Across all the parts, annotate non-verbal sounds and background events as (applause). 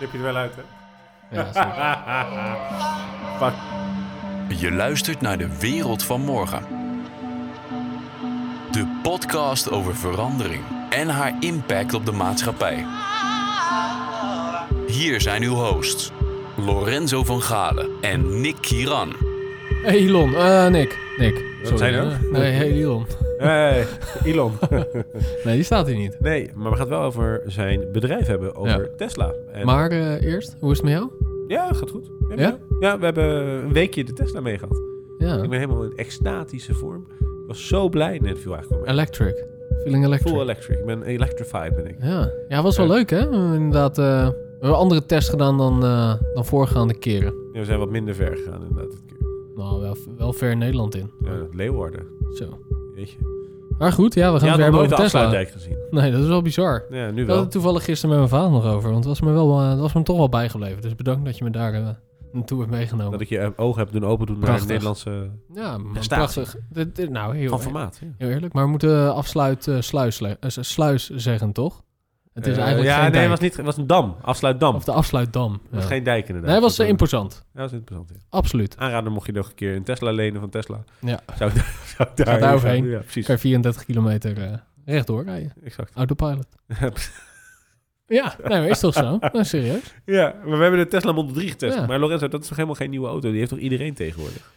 Knip je er wel uit, hè? Ja. (laughs) Je luistert naar de wereld van morgen. De podcast over verandering en haar impact op de maatschappij. Hier zijn uw hosts, Lorenzo van Galen en Nick Kiran. Hey Elon, eh Nick. Nick. Je nou? Eh, Nee, hey Elon. Hey, Elon. (laughs) Nee, die staat hier niet. nee, maar we gaan het wel over zijn bedrijf hebben, over Ja. Tesla. En Maar eh, eerst, hoe is het met jou? Ja, gaat goed. Ja? we hebben een weekje de Tesla mee gehad. Ja. Ik ben helemaal in extatische vorm. Ik was zo blij. Nee, dat viel eigenlijk mee. Electric. Feeling electric. Full electric. Ik ben electrified, ben ik. Ja, ja was wel leuk hè? We hebben inderdaad eh, we hebben andere tests gedaan dan, eh, dan voorgaande keren. Ja, we zijn wat minder ver gegaan inderdaad. dit keer. Nou, wel, wel ver Nederland in. Ja, Leeuwarden. Zo. Weet je. Maar goed, ja, we gaan het weer hebben nooit de over Tesla. afsluitdijk gezien. Nee, dat is wel bizar. Ja, nu Ik had wel. het toevallig gisteren met mijn vader nog over. Want het was me, wel, eh, het was me toch wel bijgebleven. Dus bedankt dat je me daar eh, naartoe hebt meegenomen. Dat ik je eh, ogen heb doen open doen naar Prachtig. het Nederlandse Ja, maar Prestatie. prachtig. Dit, dit- nou, heel, van formaat. Ja. heel eerlijk. Maar we moeten afsluit eh, sluis, le- eh, sluis zeggen, toch? Het is Eh, eigenlijk ja, geen nee, dijk. het was, niet, het was een dam. Afsluitdam. Of de afsluitdam. Het was Ja. geen dijk inderdaad. Nee, het was eh, imposant. Ja, dat was. Ja. Absoluut. Aanrader mocht je nog een keer een Tesla lenen van Tesla. Ja. Zou ik (laughs) zou ik daar, Gaat daar overheen. Ja, precies. Kan je 34 kilometer eh, rechtdoor rijden. Exact. Autopilot. (laughs) Ja, nee, maar is toch zo? (laughs) Nou, serieus? ja, maar we hebben de Tesla Model 3 getest. Ja. Maar Lorenzo, dat is toch helemaal geen nieuwe auto? Die heeft toch iedereen tegenwoordig?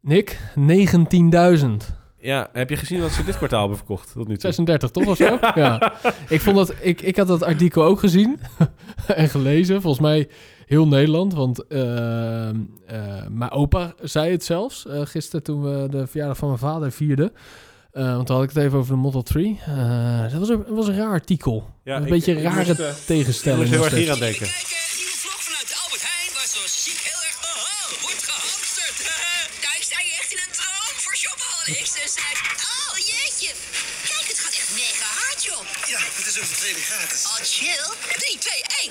Nick, 19.000. Ja, heb je gezien wat ze dit kwartaal hebben verkocht tot nu toe? 36 toch of zo? (laughs) Ja. Ik, vond dat, ik, ik had dat artikel ook gezien (laughs) en gelezen. Volgens mij heel Nederland. Want eh, mijn opa zei het zelfs eh, gisteren toen we de verjaardag van mijn vader vierden. Eh, want toen had ik het even over de Model 3. Eh, dat was een, was een raar artikel. Ja, een ik- beetje ik rare moest, tegenstelling. Ik moest heel erg hier aan denken.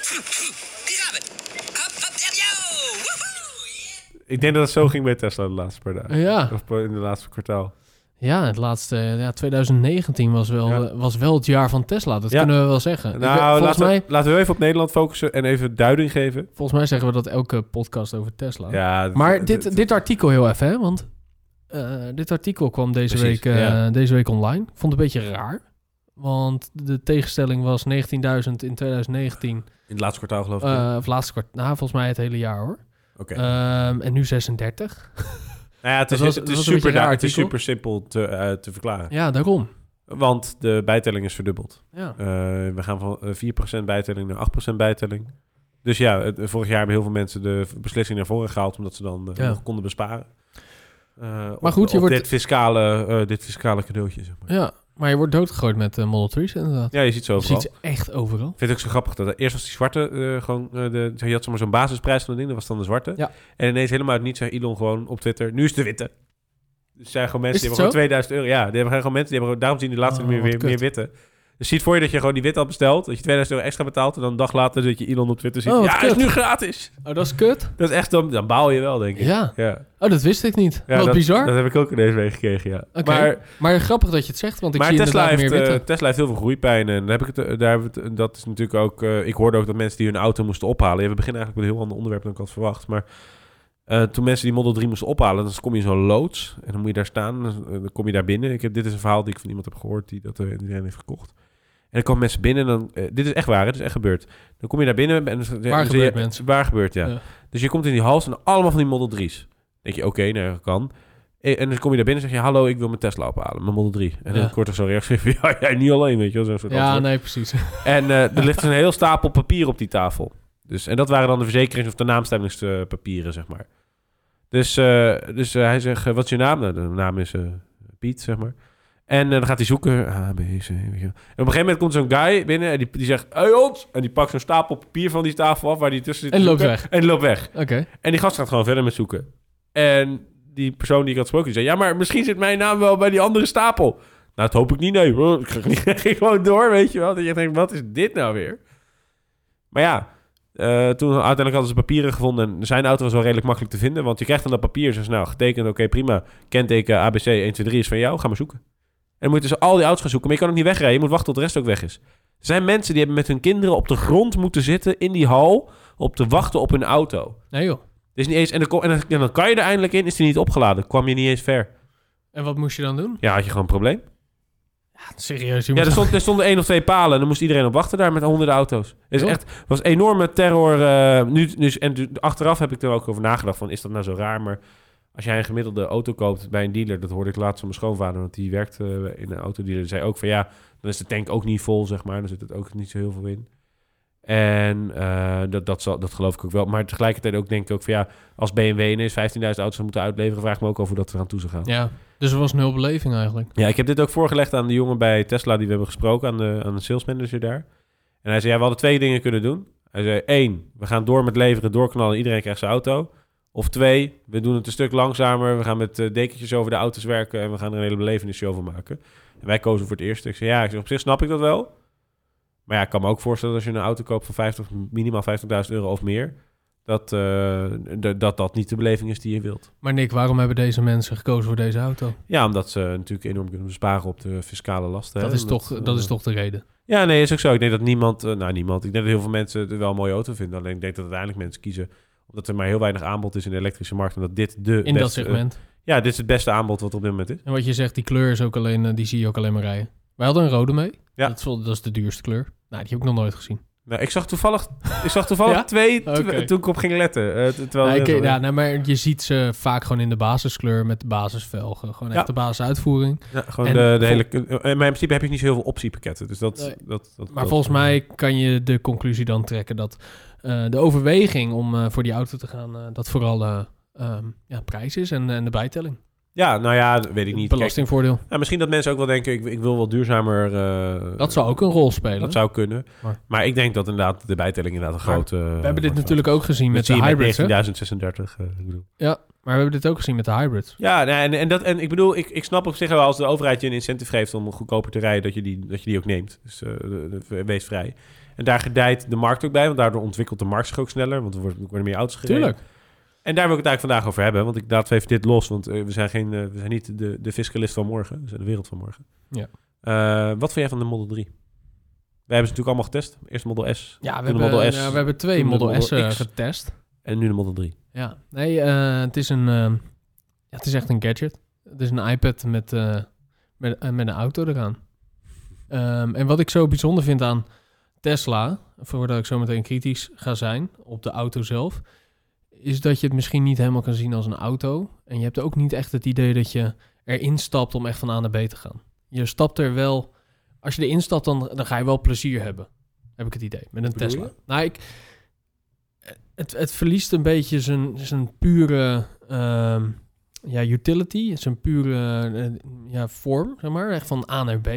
Die gaan we. Hop, hop, en yo. Woehoe. Yeah. Ik denk dat het zo ging bij Tesla de laatste paar dagen. Ja. Of in de laatste kwartaal. Ja, het laatste, ja, 2019 was wel, Ja. was wel het jaar van Tesla. Dat Ja. kunnen we wel zeggen. Ik Nou, volgens, laten, mij, we, laten we even op Nederland focussen en even duiding geven. volgens mij zeggen we dat elke podcast over Tesla. Ja, Maar dit, dit artikel heel even, hè? Want eh, dit artikel kwam deze, Precies, week, eh, ja. deze week online. Ik vond het een beetje raar. Want de tegenstelling was 19.000 in 2019. in het laatste kwartaal geloof ik. eh of laatste kwart, nou, volgens mij het hele jaar hoor. Oké. Ehm, en nu 36. (laughs) nou ja, het is, was- het is, super, raar het is super simpel te, eh, te verklaren. Ja, daarom. Want de bijtelling is verdubbeld. Ja. Eh, we gaan van eh, 4% bijtelling naar 8% bijtelling. Dus ja, het- vorig jaar hebben heel veel mensen de beslissing naar voren gehaald... omdat ze dan Ja. nog konden besparen. Maar goed, op, je op wordt- dit, fiscale, dit fiscale cadeautje, zeg maar. ja, maar je wordt doodgegooid met eh, Model 3's inderdaad. Ja, je ziet ze je overal. ziet ze echt overal. Ik vind het ook zo grappig dat er eerst was die zwarte eh, gewoon eh, de je had zomaar zo'n basisprijs van een ding, dat was dan de zwarte. Ja. En ineens helemaal uit niets zei Elon gewoon op Twitter, nu is de witte. Dus er zijn gewoon mensen die hebben gewoon zo? 2000 euro. Ja, die hebben gewoon mensen die hebben gewoon, daarom zien die laatste Oh, meer, weer, meer witte. Dus ziet voor je dat je gewoon die wit had besteld, dat je 2000 euro extra betaalt en dan een dag later dat je Elon op Twitter ziet. Oh, ja, hij is kut. nu gratis. Oh, dat is kut. Dat is echt, dan, dan baal je wel, denk ik. Ja. ja. Oh, dat wist ik niet. Ja, Wat dat, bizar. Dat heb ik ook ineens meegekregen, ja. Oké. Maar Maar grappig dat je het zegt, want ik maar zie Tesla inderdaad heeft, meer witte. eh, Tesla heeft heel veel groeipijn. En heb ik het, eh, daar hebben we het, dat is natuurlijk ook... eh, ik hoorde ook dat mensen die hun auto moesten ophalen... Ja, we beginnen eigenlijk met een heel ander onderwerp dan ik had verwacht. Maar toen mensen die Model 3 moesten ophalen... dan kom je in zo'n loods en dan moet je daar staan. Dan, kom je daar binnen. Ik heb, dit is een verhaal die ik van iemand heb gehoord... die dat iedereen heeft gekocht. En dan komen mensen binnen en dan... eh, dit is echt waar, het is echt gebeurd. Dan kom je daar binnen... En, dan- dan zie je- gebeurt, mensen? Waar gebeurt, ja. Ja. Dus je komt in die hals en allemaal van die Model 3's. Dan denk je, oké, nou, dat kan. Eh, En dan kom je daar binnen en zeg je... Hallo, ik wil mijn Tesla ophalen, mijn Model 3. En dan Ja. kort er zo'n reactie van... (laughs) Ja, jij niet alleen, weet je wel. Zo'n soort Ja, antwoord. nee, precies. (laughs) En eh, er ligt een heel stapel papier op die tafel. Dus, en dat waren dan de verzekerings- of de naamstemmingspapieren, zeg maar. Dus, eh, dus eh, hij zegt, eh, wat is je naam? Nou, de naam is eh, Piet, zeg maar. En eh, dan gaat hij zoeken. A, B, C. En op een gegeven moment komt zo'n guy binnen en die, die zegt... Hey, ons! En die pakt zo'n stapel papier van die tafel af waar die tussen zit. En loopt weg. En loopt weg. Oké. En die gast gaat gewoon verder met zoeken. En die persoon die ik had gesproken, die zei... Ja, maar misschien zit mijn naam wel bij die andere stapel. Nou, dat hoop ik niet, nee. (laughs) Ik ga ging (laughs) gewoon door, weet je wel. Dat je denkt, wat is dit nou weer? Maar ja, eh, toen uiteindelijk hadden ze papieren gevonden. En zijn auto was wel redelijk makkelijk te vinden. Want je krijgt dan dat papier. Ze nou, getekend, oké, prima. Kenteken ABC 123 is van jou. Ga maar zoeken. En dan moet je dus al die auto's gaan zoeken. Maar je kan ook niet wegrijden. Je moet wachten tot de rest ook weg is. Er zijn mensen die hebben met hun kinderen op de grond moeten zitten in die hal... op te wachten op een auto. Nee joh. Het is niet eens, en, dan, kom- en, dan, en dan kan je er eindelijk in, is die niet opgeladen. kwam je niet eens ver. En wat moest je dan doen? Ja, had je gewoon een probleem. Serieus, je Ja, er, stond, er stonden één of twee palen en dan moest iedereen op wachten daar met honderden auto's. Het is echt, was enorme terror. eh, nu, nu, en tu- achteraf heb ik er ook over nagedacht van, is dat nou zo raar? Maar als jij een gemiddelde auto koopt bij een dealer, dat hoorde ik laatst van mijn schoonvader, want die werkt eh, in een autodealer, die zei ook van ja, dan is de tank ook niet vol, zeg maar. Dan zit het ook niet zo heel veel in. En eh, dat, dat, zal, dat geloof ik ook wel. Maar tegelijkertijd ook denk ik ook van ja, als BMW ineens 15.000 auto's zou moeten uitleveren, vraag ik me ook hoe dat eraan toe zou gaan. Ja, dus er was nul beleving eigenlijk. Ja, ik heb dit ook voorgelegd aan de jongen bij Tesla die we hebben gesproken, aan de, aan de sales manager daar. En hij zei, ja, we hadden twee dingen kunnen doen. Hij zei, één, we gaan door met leveren, doorknallen, iedereen krijgt zijn auto. Of twee, we doen het een stuk langzamer, we gaan met eh, dekentjes over de auto's werken en we gaan er een hele belevenis over maken. En wij kozen voor het eerste. Ik zei, ja, ik zeg, op zich snap ik dat wel. Maar ja, ik kan me ook voorstellen dat als je een auto koopt van 50, minimaal 50.000 euro of meer, dat, eh, dat dat niet de beleving is die je wilt. Maar Nick, waarom hebben deze mensen gekozen voor deze auto? Ja, omdat ze natuurlijk enorm kunnen besparen op de fiscale lasten. Dat hè. is, toch, eh, dat is toch de reden. Ja, nee, is ook zo. Ik denk dat niemand, eh, nou niemand, ik denk dat heel veel mensen het wel een mooie auto vinden. Alleen ik denk dat uiteindelijk mensen kiezen omdat er maar heel weinig aanbod is in de elektrische markt. En dat dit de In dat beste- segment. ja, dit is het beste aanbod wat op dit moment is. En wat je zegt, die kleur is ook alleen, eh, die zie je ook alleen maar rijden. Wij hadden een rode mee. Ja. Dat, is, dat is de duurste kleur. Nou, die heb ik nog nooit gezien. Nou, ik zag toevallig, ik zag toevallig (laughs) Ja? twee, toen ik op ging letten. eh, terwijl het- ik- ja, nee, maar je ziet ze vaak gewoon in de basiskleur met de basisvelgen. Gewoon echt Ja. de basisuitvoering. Ja, gewoon En de, hele... eh, Maar in principe heb je niet zo heel veel optiepakketten. Dus dat... Nee. dat, dat Maar volgens mij kan je de conclusie dan trekken dat eh, de overweging om eh, voor die auto te gaan, eh, dat vooral eh, ehm, ja, prijs is en, en de bijtelling. Ja, nou ja, weet ik niet. Kijk, Belastingvoordeel. nou, misschien dat mensen ook wel denken, ik, ik wil wel duurzamer... eh, Dat zou ook een rol spelen. Dat zou kunnen. Maar- Maar, ik denk dat inderdaad de bijtelling inderdaad een Maar grote... We hebben dit natuurlijk ook gezien met de hybrids. hybrids. hè? 1936. eh, ik bedoel. Ja, maar we hebben dit ook gezien met de hybrids. Ja, en, en, dat, en ik bedoel, ik, ik snap op zich wel als de overheid je een incentive geeft om goedkoper te rijden, dat je die, dat je die ook neemt. Dus eh, de- wees vrij. En daar gedijt de markt ook bij, want daardoor ontwikkelt de markt zich ook sneller, want er worden, er worden meer auto's gereden. Tuurlijk. En daar wil ik het eigenlijk vandaag over hebben, want ik laat even dit los, want eh, we zijn, geen, eh, we zijn niet de, de fiscalist van morgen, we zijn de wereld van morgen. Ja. Eh, wat vind jij van de Model 3? Wij hebben ze natuurlijk allemaal getest. Eerst Model S Ja, we hebben, Model S, we hebben twee Model, Model S X. getest. en nu de Model 3. Ja, nee, het is een, ja, het is echt een gadget. Het is een iPad met, met, met een auto eraan. Ehm, en wat ik zo bijzonder vind aan Tesla, voordat ik zo meteen kritisch ga zijn op de auto zelf, is dat je het misschien niet helemaal kan zien als een auto. En je hebt ook niet echt het idee dat je erin stapt om echt van A naar B te gaan. Je stapt er wel, als je erin stapt, dan, dan ga je wel plezier hebben. Heb ik het idee, met een Bedoel Tesla. je? Nou, ik, het, het verliest een beetje zijn, zijn pure ehm, ja, utility, zijn pure eh, ja, vorm, zeg maar, echt van A naar B.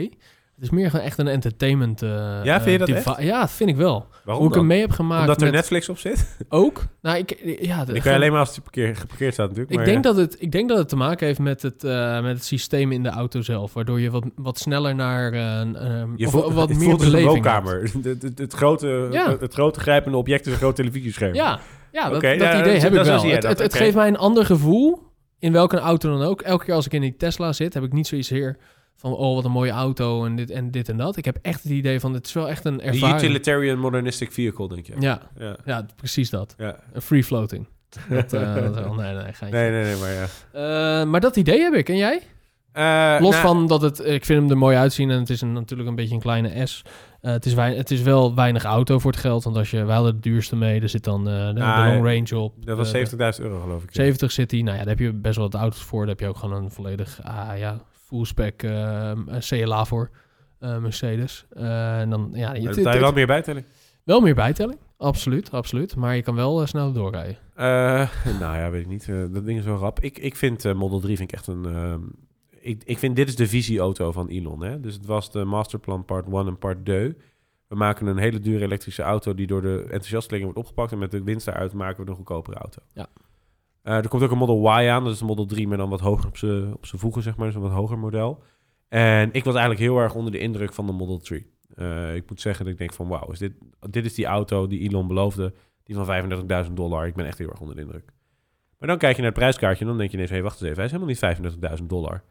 Het is meer gewoon echt een entertainment. eh, Ja, vind je dat eh, echt? Ja, vind ik wel. Waarom Hoe ik hem mee heb gemaakt Omdat er met Netflix op zit? (laughs) ook. Nou, ik, ja, de- Die kan alleen maar als het parkeer, geparkeerd staat natuurlijk. ik, maar, denk ja. dat het, ik denk dat het te maken heeft met het, eh, met het systeem in de auto zelf. Waardoor je wat, wat sneller naar eh, ehm, Je of voelt, wat meer voelt een beleving woonkamer. (laughs) Het, het, het grote, Ja. het, het grote grijpende object is een groot televisiescherm. Ja, ja dat, dat ja, idee dat- heb ik wel. Het, dat, het, geeft mij een ander gevoel, in welke auto dan ook. Elke keer als ik in die Tesla zit, heb ik niet zoiets hier van... oh, wat een mooie auto en dit en, dit en dat. Ik heb echt het idee van, het is wel echt een ervaring. utilitarian modernistic vehicle, denk je. Ja, Ja. ja, precies dat. ja. Een free floating. (laughs) Dat, eh, dat wel- nee, nee, geintje. Nee, nee, nee, maar ja. Eh, maar dat idee heb ik. En jij? Eh, Los nou, van dat het, ik vind hem er mooi uitzien en het is een, natuurlijk een beetje een kleine S. Het, is wei- het is wel weinig auto voor het geld, want als je, wij hadden de duurste mee, er zit dan de, de Ah, long range op. Dat was De- 70.000 euro, geloof ik. 70 zit die. Nou ja, daar heb je best wel wat auto's voor. Daar heb je ook gewoon een volledig ah, ja, spec eh, CLA voor. eh, Mercedes. Eh, en dan, ja, je, betaal je wel meer bijtelling. wel meer bijtelling. Absoluut, absoluut. Maar je kan wel eh, sneller doorrijden. (laughs) Nou ja, weet ik niet. Dat ding is wel rap. Ik, ik vind Model 3 vind ik echt een... ehm, ik, ik vind dit is de visieauto van Elon. Hè? Dus het was de masterplan part 1 en part 2. We maken een hele dure elektrische auto die door de enthousiastelingen wordt opgepakt. En met de winst daaruit maken we een goedkopere auto. Ja. Eh, er komt ook een Model Y aan. Dat is een Model 3, maar dan wat hoger op zijn op voegen, zeg maar. Dus een wat hoger model. En ik was eigenlijk heel erg onder de indruk van de Model 3. Eh, ik moet zeggen dat ik denk van wauw, is dit, dit is die auto die Elon beloofde. Die van 35.000 dollar. Ik ben echt heel erg onder de indruk. Maar dan kijk je naar het prijskaartje en dan denk je ineens... hé, wacht eens even, hij is helemaal niet 35.000 dollar.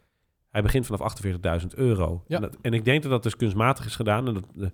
Hij begint vanaf 48.000 euro. Ja. En, dat- en ik denk dat dat dus kunstmatig is gedaan. En dat,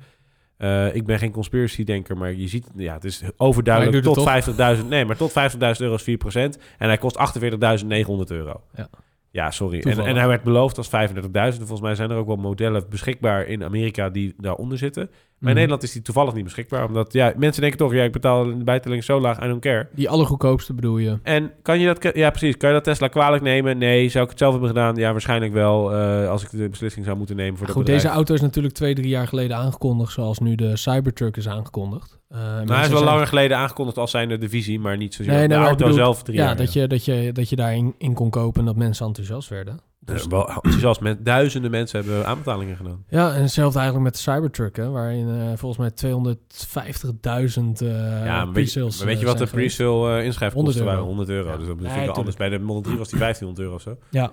Eh, ik ben geen conspiracy-denker, maar je ziet, ja, het is overduidelijk tot doet het 50.000, nee, maar tot 50.000 euro is 4%. En hij kost 48.900 euro. Ja. Ja, sorry. En, en hij werd beloofd als 35.000. Volgens mij zijn er ook wel modellen beschikbaar in Amerika die daaronder zitten. Maar in Mhm. Nederland is die toevallig niet beschikbaar. Omdat, ja, mensen denken toch, ja, ik betaal de bijtelling zo laag, I don't care. Die allergoedkoopste bedoel je? En kan je dat, ja precies, kan je dat Tesla kwalijk nemen? Nee. Zou ik het zelf hebben gedaan? Ja, waarschijnlijk wel. eh, als ik de beslissing zou moeten nemen voor dat Goed, bedrijf. deze auto is natuurlijk twee, drie jaar geleden aangekondigd, zoals nu de Cybertruck is aangekondigd. Nou, hij is wel langer geleden aangekondigd als zijn de visie, maar niet zozeer Nee, de auto bedoel, zelf drie Ja, jaar. dat je, dat, je, dat je daarin in kon kopen en dat mensen enthousiast werden. Dus wel enthousiast. Met duizenden mensen hebben aanbetalingen gedaan. Ja, en hetzelfde eigenlijk met de Cybertruck, hè, waarin eh, volgens mij 250.000 eh ja, maar weet, je, pre-sales weet je wat de pre-sale uh, inschrijfkosten 100 euro. waren? 100 euro. Ja. Dus dat vind ik anders. Bij de Model 3 was die 1500 euro of zo. Ja,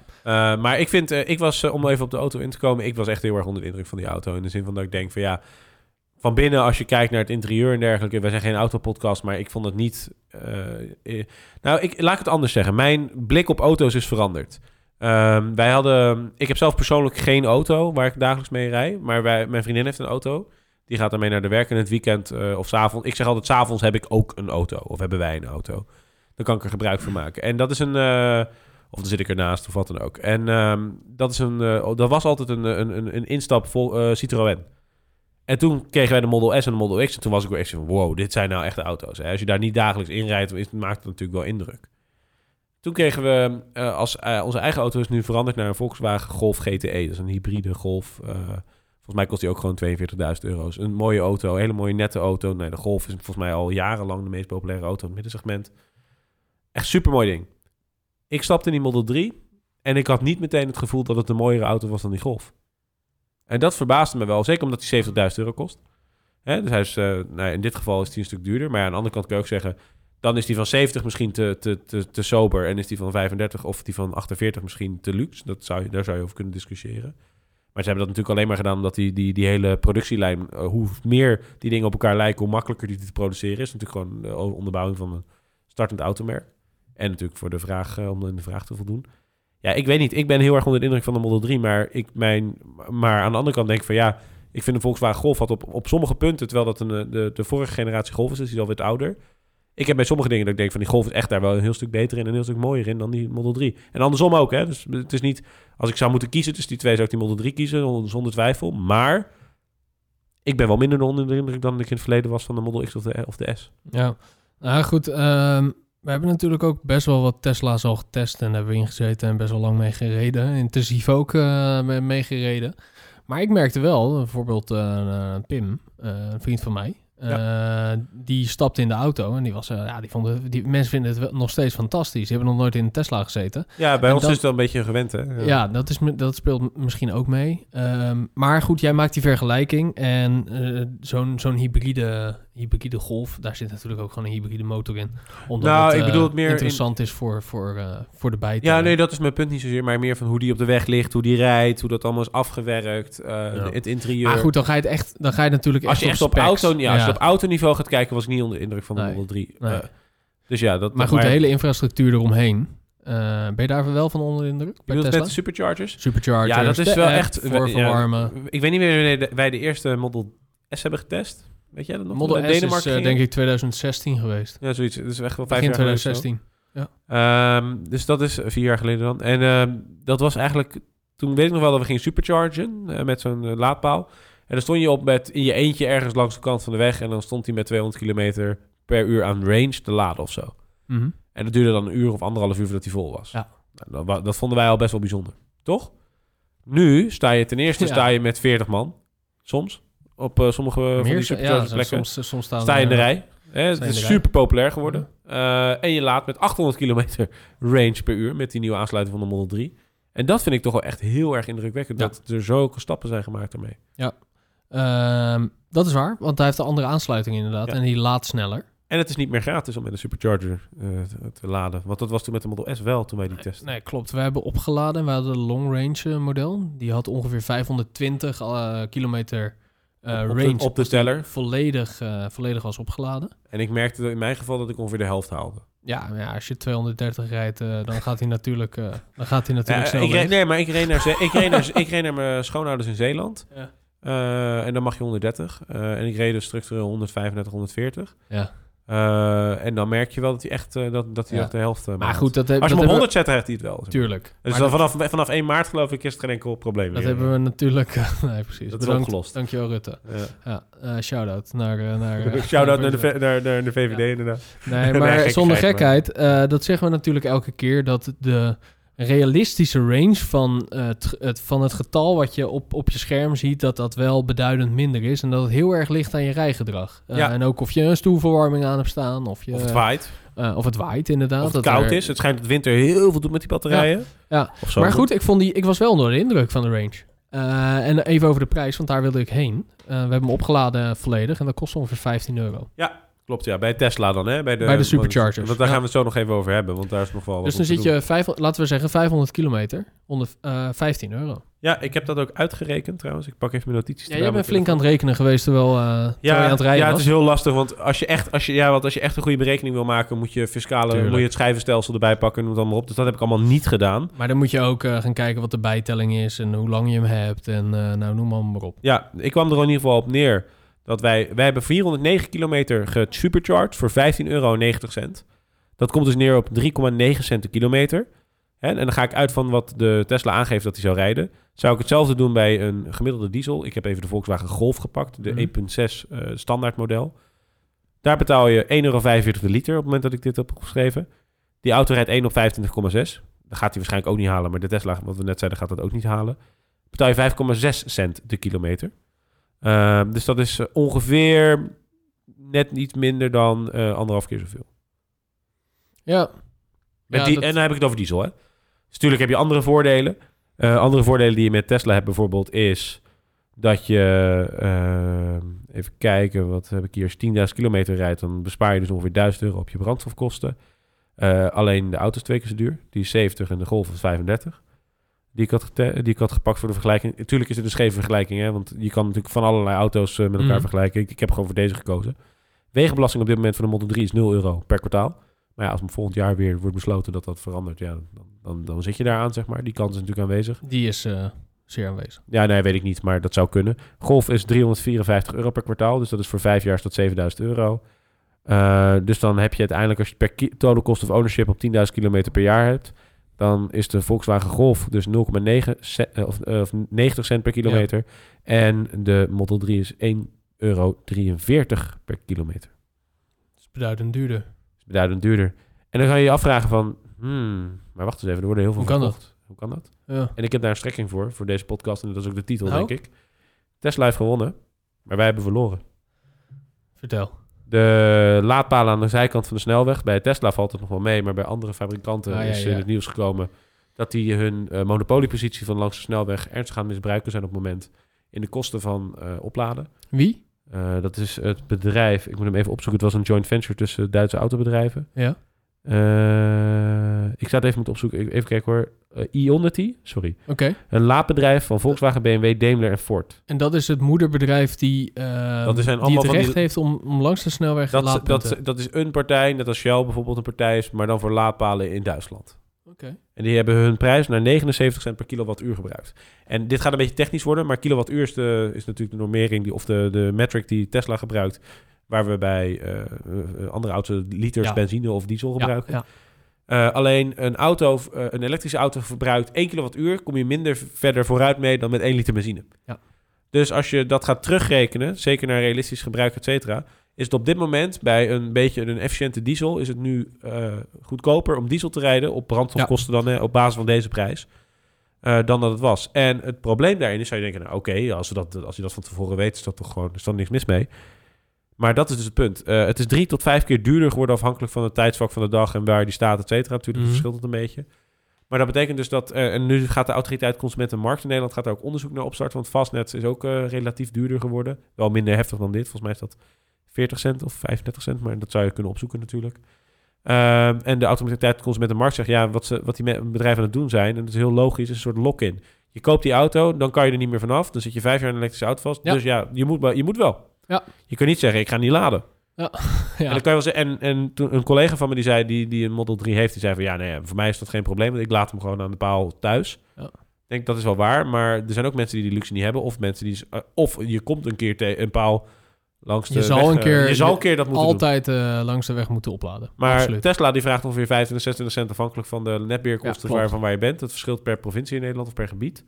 Uh, maar ik vind, uh, ik was, uh, om even op de auto in te komen, ik was echt heel erg onder de indruk van die auto. In de zin van dat ik denk van ja, van binnen als je kijkt naar het interieur en dergelijke. Wij zijn geen autopodcast, maar ik vond het niet... Uh, eh, nou, ik, laat het anders zeggen. Mijn blik op auto's is veranderd. Um, wij hadden... Ik heb zelf persoonlijk geen auto waar ik dagelijks mee rijd. Maar wij, mijn vriendin heeft een auto. Die gaat daarmee naar de werk in het weekend uh, of s avonds. Ik zeg altijd, s avonds heb ik ook een auto. Of hebben wij een auto. Dan kan ik er gebruik van maken. En dat is een... Of dan zit ik ernaast of wat dan ook. En um, dat, is een, dat was altijd een, een, een, instap uh, Citroën. En toen kregen wij de Model S en de Model X. En toen was ik wel echt van, wow, dit zijn nou echte auto's. Hè? Als je daar niet dagelijks in rijdt, maakt het natuurlijk wel indruk. Toen kregen we, uh, als onze eigen auto is nu veranderd naar een Volkswagen Golf GTE. Dat is een hybride Golf. Uh, volgens mij kost die ook gewoon 42.000 euro. Een mooie auto, hele mooie nette auto. Nee, de Golf is volgens mij al jarenlang de meest populaire auto in het middensegment. Echt super mooi ding. Ik stapte in die Model 3 en ik had niet meteen het gevoel dat het een mooiere auto was dan die Golf. En dat verbaasde me wel, zeker omdat die 70.000 euro kost. Hè, dus hij is, uh, nou, in dit geval is hij een stuk duurder. Maar ja, aan de andere kant kan je ook zeggen... dan is die van 70 misschien te, te, te, te sober... en is die van 35 of die van 48 misschien te luxe. Dat zou daar zou je over kunnen discussiëren. Maar ze hebben dat natuurlijk alleen maar gedaan... omdat die, die, die hele productielijn... Uh, hoe meer die dingen op elkaar lijken... hoe makkelijker die te produceren is. Natuurlijk gewoon de onderbouwing van een startend automerk. En natuurlijk voor de vraag, uh, om in de vraag te voldoen. Ja, ik weet niet. Ik ben heel erg onder de indruk van de Model 3. Maar, ik mijn, maar aan de andere kant denk ik van ja... Ik vind de Volkswagen Golf had op, op sommige punten... terwijl dat een, de, de vorige generatie Golf is, is die alweer ouder. Ik heb bij sommige dingen dat ik denk van... die Golf is echt daar wel een heel stuk beter in... en een heel stuk mooier in dan die Model 3. En andersom ook, hè. Dus het is niet... Als ik zou moeten kiezen tussen die twee... zou ik die Model 3 kiezen, zonder twijfel. Maar... Ik ben wel minder onder de indruk dan ik in het verleden was... van de Model X of de, of de S. Ja, nou goed... Um... We hebben natuurlijk ook best wel wat Tesla's al getest en hebben we ingezeten en best wel lang mee gereden. Intensief ook uh, mee gereden. Maar ik merkte wel, bijvoorbeeld uh, Pim, uh, een vriend van mij, ja. die stapte in de auto en die was, ja, die vonden, die mensen vinden het wel nog steeds fantastisch. Die hebben nog nooit in een Tesla gezeten. Ja, bij en ons dat, is het wel een beetje gewend, hè? Ja, ja dat, is, dat speelt misschien ook mee. Um, maar goed, jij maakt die vergelijking en zo'n zo'n hybride, hybride Golf, daar zit natuurlijk ook gewoon een hybride motor in. Omdat nou, het, ik bedoel het meer interessant in... is voor, voor, uh, voor de bijtel. Ja, nee, dat is mijn punt niet zozeer, maar meer van hoe die op de weg ligt, hoe die rijdt, hoe dat allemaal is afgewerkt, uh, ja. het interieur. Maar goed, dan ga je het echt, dan ga je natuurlijk als je echt op, op auto, ja, als je op autoniveau gaat kijken, was ik niet onder de indruk van de nee. Model 3. Nee. Uh, dus ja, dat. Maar goed, maar, de hele infrastructuur eromheen. Uh, ben je daar wel van onder de indruk? Je bedoelt met de superchargers? Superchargers. Ja, dat is wel echt voor verwarmen. Ja, ik weet niet meer wanneer wij de eerste Model S hebben getest. Weet jij dat nog? Model S Denemarken is uh, denk ik 2016 geweest. Ja, zoiets. Het is echt wel vijf Begin jaar 2016. Ja. Um, dus dat is vier jaar geleden dan. En uh, dat was eigenlijk... Toen weet ik nog wel dat we gingen superchargen uh, met zo'n laadpaal. En dan stond je op met in je eentje ergens langs de kant van de weg. En dan stond hij met 200 kilometer per uur aan range te laden of zo. Mm -hmm. En dat duurde dan een uur of anderhalf uur voordat hij vol was. Ja. Nou, dat, dat, vonden wij al best wel bijzonder. Toch? Nu sta je ten eerste Ja. sta je met 40 man. Soms. Op uh, sommige van die supercharger ja, plekken. soms, soms staan sta je in de eh, rij. Hè, het is super populair geworden. Uh, en je laat met 800 kilometer (laughs) range per uur met die nieuwe aansluiting van de Model 3. En dat vind ik toch wel echt heel erg indrukwekkend. Ja. Dat er zulke stappen zijn gemaakt daarmee. Ehm, dat is waar, want hij heeft een andere aansluiting inderdaad. Ja. En die laat sneller. En het is niet meer gratis om met een supercharger uh, te, te laden. Want dat was toen met de Model S wel, toen wij die testen. Nee, klopt. We hebben opgeladen. We hadden een long range model. Die had ongeveer 520 uh, kilometer op, range. de, op de teller. Volledig, uh, volledig was opgeladen. En ik merkte in mijn geval dat ik ongeveer de helft haalde. Ja, maar ja als je 230 rijdt, uh, dan gaat hij natuurlijk, uh, dan gaat hij natuurlijk Ja, ik reed. Nee, maar ik reed naar, ze- ik reed naar, (laughs) ik reed naar mijn schoonouders in Zeeland. Ja. Eh, en dan mag je 130. Eh, en ik reed dus structureel 135, 140. Ja. Eh, en dan merk je wel dat hij echt, eh, dat, dat hij Ja. echt de helft eh, Maar goed, dat, heb- Als je hem op hebben 100 zet, rijdt hij het wel. we- Tuurlijk. Dus dan vanaf, vanaf 1 maart geloof ik is het geen enkel probleem Dat meer. hebben we natuurlijk... (laughs) nee, precies. Dat is Bedankt. opgelost. Dankjewel, Rutte. Ja. Ja, shout-out naar... naar (laughs) Shout-out naar de, naar, naar de VVD inderdaad. Nee, (laughs) Nee, maar zonder gekheid, dat zeggen we natuurlijk elke keer, dat de realistische range van, eh, het, het, van het getal wat je op, op je scherm ziet, dat dat wel beduidend minder is. En dat het heel erg ligt aan je rijgedrag. Eh, Ja. En ook of je een stoelverwarming aan hebt staan, of, je, Of het waait. eh, of het waait inderdaad. Of het dat koud er- is. Het schijnt dat winter heel veel doet met die batterijen. Ja. Maar goed, ik, vond die, ik was wel onder de indruk van de range. En even over de prijs, want daar wilde ik heen. We hebben hem opgeladen volledig en dat kost ongeveer 15 euro. Klopt, ja. Bij Tesla dan, hè? Bij de, Bij de superchargers, Want daar ja. gaan we het zo nog even over hebben. Want daar is nog wel wat Dus dan zit je, vijf, laten we zeggen, 500 kilometer onder eh 15 euro. Ja, ik heb dat ook uitgerekend trouwens. Ik pak even mijn notities. Ja, jij bent flink aan het rekenen geweest terwijl, eh terwijl je aan het rijden ja, het is heel lastig, want als je echt, als je, ja, want als je echt een goede berekening wil maken, moet je fiscale, Tuurlijk. moet je het schijvenstelsel erbij pakken en noem het allemaal op. Dus dat heb ik allemaal niet gedaan. Maar dan moet je ook eh, gaan kijken wat de bijtelling is en hoe lang je hem hebt en nou, noem maar, maar op. Ja, ik kwam er in ieder geval op neer dat wij, wij hebben 409 kilometer gesupercharged voor 15,90 euro. Dat komt dus neer op 3,9 cent de kilometer. Hè, en dan ga ik uit van wat de Tesla aangeeft dat hij zou rijden. Zou ik hetzelfde doen bij een gemiddelde diesel? Ik heb even de Volkswagen Golf gepakt, de Mhm. 1.6 eh standaard model. Daar betaal je 1,45 euro de liter op het moment dat ik dit heb opgeschreven. Die auto rijdt 1 op 25,6. Dat gaat hij waarschijnlijk ook niet halen, maar de Tesla, wat we net zeiden, gaat dat ook niet halen. Betaal je 5,6 cent de kilometer. Ehm, dus dat is eh, ongeveer net niet minder dan eh, anderhalf keer zoveel. Ja. Met Ja, die, dat- En dan heb ik het over diesel, hè? Dus natuurlijk heb je andere voordelen. Eh, andere voordelen die je met Tesla hebt bijvoorbeeld is dat je... eh, even kijken, wat heb ik hier? Als je 10.000 kilometer rijdt, dan bespaar je dus ongeveer 1000 euro op je brandstofkosten. Alleen de auto is twee keer zo duur. Die is 70 en de Golf is 35. Die ik, had die ik had gepakt voor de vergelijking. Natuurlijk is het een scheve vergelijking, hè? Want je kan natuurlijk van allerlei auto's eh, met elkaar Mhm. vergelijken. Ik, ik heb gewoon voor deze gekozen. Wegenbelasting op dit moment van de Model 3 is 0 euro per kwartaal. Maar ja, als volgend jaar weer wordt besloten dat dat verandert, ja, dan, dan, dan zit je daar aan, zeg maar. Die kans is natuurlijk aanwezig. Die is eh, zeer aanwezig. Ja, nee, weet ik niet, maar dat zou kunnen. Golf is 354 euro per kwartaal, dus dat is voor vijf jaar dat 7000 euro. Eh, dus dan heb je uiteindelijk, als je per total cost of ownership op 10.000 kilometer per jaar hebt, dan is de Volkswagen Golf dus 0,9 ce- eh, of, eh, of 90 cent per kilometer. En de Model 3 is 1,43 euro per kilometer. Dat is beduidend duurder. Dat is beduidend duurder. En dan ga je je afvragen van, hmm, maar wacht eens even, er worden heel veel Hoe kan verkocht. Hoe kan dat? Ja. En ik heb daar een strekking voor, voor deze podcast. En dat is ook de titel, Nou? denk ik. Tesla heeft gewonnen, maar wij hebben verloren. Vertel. De laadpalen aan de zijkant van de snelweg. Bij Tesla valt het nog wel mee, maar bij andere fabrikanten Ah, ja, is in het nieuws gekomen dat die hun eh, monopoliepositie van langs de snelweg ernstig gaan misbruiken zijn op het moment in de kosten van eh, opladen. Wie? Eh, dat is het bedrijf, ik moet hem even opzoeken, het was een joint venture tussen Duitse autobedrijven. Ja. Eh, ik sta het even moeten opzoeken, even kijken hoor. Eh, Ionity, sorry. Oké. Een laadbedrijf van Volkswagen, BMW, Daimler en Ford. En dat is het moederbedrijf die, eh, Dat zijn die allemaal het van recht die- heeft om, om langs de snelweg Dat, laadpunten. dat, dat is een partij, net als Shell bijvoorbeeld een partij is, maar dan voor laadpalen in Duitsland. Oké. En die hebben hun prijs naar 79 cent per kilowattuur gebruikt. En dit gaat een beetje technisch worden, maar kilowattuur is, de, is natuurlijk de normering die, of de, de metric die Tesla gebruikt, waar we bij eh, eh, andere auto's liters Ja. benzine of diesel gebruiken. ja. Eh, alleen een, auto, een elektrische auto verbruikt 1 kilowattuur, kom je minder verder vooruit mee dan met 1 liter benzine. Ja. Dus als je dat gaat terugrekenen, zeker naar realistisch gebruik, et cetera, is het op dit moment bij een beetje een efficiënte diesel, is het nu goedkoper om diesel te rijden op brandstofkosten dan op basis van deze prijs. dan dat het was. En het probleem daarin is, zou je denken, nou, oké, als, we dat, als je dat van tevoren weet, is dat toch gewoon, is er niks mis mee. Maar dat is dus het punt. Eh, het is drie tot vijf keer duurder geworden afhankelijk van het tijdsvak van de dag en waar die staat, et cetera. Natuurlijk Mhm. verschilt het een beetje. Maar dat betekent dus dat, eh, en nu gaat de autoriteit Consumentenmarkt in Nederland gaat daar ook onderzoek naar opstarten, want Fastnet is ook eh, relatief duurder geworden. Wel minder heftig dan dit. Volgens mij is dat 40 cent of 35 cent, maar dat zou je kunnen opzoeken natuurlijk. Ehm, en de autoriteit Consumentenmarkt zegt, ja, wat, ze, wat die bedrijven aan het doen zijn, en dat is heel logisch, is een soort lock-in. Je koopt die auto, dan kan je er niet meer vanaf. Dan zit je vijf jaar in een elektrische auto vast. Ja. Dus ja, je moet, je moet wel. Ja. Je kan niet zeggen, ik ga niet laden. (laughs) En, Ja. dan kan je wel zeggen, en, en toen een collega van me die zei, die, die een Model 3 heeft, die zei van ja, nee, voor mij is dat geen probleem, want ik laat hem gewoon aan de paal thuis. Ja. Ik denk dat is wel waar, maar er zijn ook mensen die die luxe niet hebben. Of mensen die... eh, of je komt een keer tegen een paal langs de Je zal weg, een eh, keer- je zal een keer dat moeten doen. Altijd eh, langs de weg moeten opladen. Maar Absoluut. Tesla die vraagt ongeveer 25, 26 cent afhankelijk van de netbeheerkosten Ja, waarvan waar je bent. Dat verschilt per provincie in Nederland of per gebied.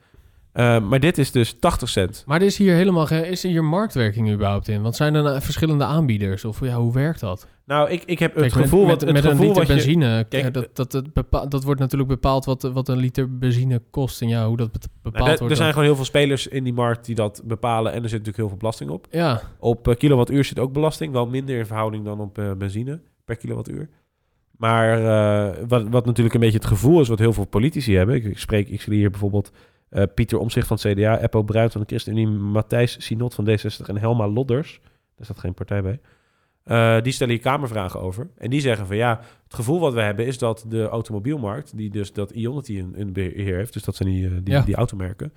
Eh, maar dit is dus 80 cent. Maar er is hier helemaal geen... Is hier marktwerking überhaupt in? Want zijn er nou verschillende aanbieders? Of ja, hoe werkt dat? Nou, ik, ik heb het Kijk, gevoel... met, met een gevoel liter wat je, benzine... Kijk, eh, dat, dat, het bepa- dat wordt natuurlijk bepaald wat, wat een liter benzine kost. En ja, hoe dat bepaald Nou, er- wordt. er zijn gewoon heel veel spelers in die markt die dat bepalen. En er zit natuurlijk heel veel belasting op. Ja, Op eh, kilowattuur zit ook belasting. Wel minder in verhouding dan op benzine per kilowattuur. Maar wat, wat natuurlijk een beetje het gevoel is wat heel veel politici hebben. Ik, ik spreek, ik zie hier bijvoorbeeld eh, Pieter Omzicht van het CDA, Eppo Bruit van de ChristenUnie, Matthijs Sinot van D60 en Helma Lodders. Daar staat geen partij bij. Eh, die stellen hier kamervragen over. En die zeggen van ja, het gevoel wat we hebben is dat de automobielmarkt, die dus dat Ionity in, in beheer heeft, dus dat zijn die, eh, die, Ja. die automerken,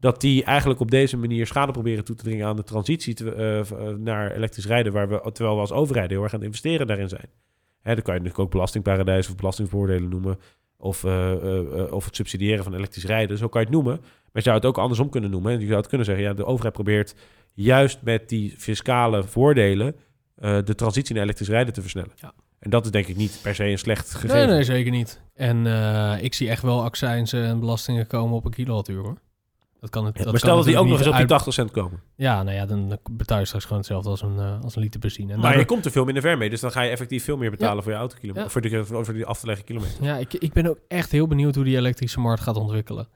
dat die eigenlijk op deze manier schade proberen toe te dringen aan de transitie te- naar elektrisch rijden, waar we, terwijl we als overheid heel erg aan het investeren daarin zijn. Hè, dan kan je natuurlijk ook belastingparadijs of belastingvoordelen noemen, of, eh, eh, eh, of het subsidiëren van elektrisch rijden, zo kan je het noemen. Maar je zou het ook andersom kunnen noemen. En je zou het kunnen zeggen, ja, de overheid probeert juist met die fiscale voordelen de transitie naar elektrisch rijden te versnellen. Ja. En dat is denk ik niet per se een slecht gegeven. nee, nee, zeker niet. En ik zie echt wel accijnsen en belastingen komen op een kilowattuur, hoor. Dat kan het, Ja, dat maar stel dat die ook nog eens op die niet 80 cent komen. Ja, nou ja, dan betaal je straks gewoon hetzelfde als een, eh, als een liter benzine. En Maar daardoor- je komt er veel minder ver mee. Dus dan ga je effectief veel meer betalen voor je autokilometer. Ja. Voor, die, voor die af te leggen kilometer. Ja, ik, ik ben ook echt heel benieuwd hoe die elektrische markt gaat ontwikkelen.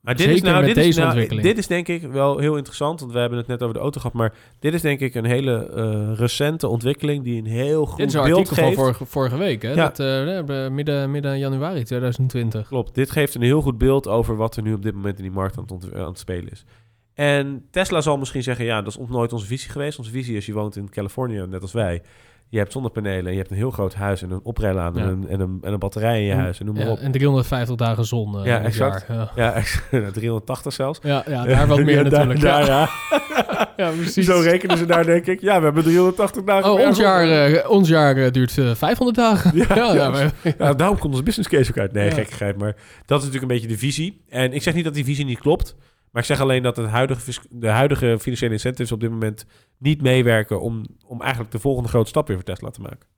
Maar dit Zeker is nou, dit is nou, ontwikkeling. dit is denk ik wel heel interessant. Want we hebben het net over de auto gehad. Maar dit is denk ik een hele eh, recente ontwikkeling die een heel goed Dit is een beeld artikel van geeft. vorige, vorige week, hè? Ja. Dat, eh, midden, midden januari 2020. Klopt, dit geeft een heel goed beeld over wat er nu op dit moment in die markt aan het, aan het spelen is. En Tesla zal misschien zeggen, ja, dat is nooit onze visie geweest. Onze visie is, je woont in Californië, net als wij. Je hebt zonnepanelen en je hebt een heel groot huis en een oprijlaan Ja. en, een, en, een, en een batterij in je En- huis en noem maar Ja, op. en 350 dagen zon eh, Ja, exact. jaar. Ja. Ja, 380 (laughs) zelfs. Ja, ja, daar wat (laughs) meer natuurlijk. Daar, ja. ja. (laughs) ja, precies. Zo rekenen ze daar, denk ik. Ja, we hebben 380 dagen. Oh, ons jaar. eh, ons jaar eh, duurt eh, 500 dagen. Ja, maar- Ja, daarom komt onze business case ook uit. Nee, gekkigheid. Maar dat is natuurlijk een beetje de visie. En ik zeg niet dat die visie niet klopt. Maar ik zeg alleen dat het huidige, de huidige financiële incentives op dit moment niet meewerken om, om eigenlijk de volgende grote stap weer voor Tesla te maken.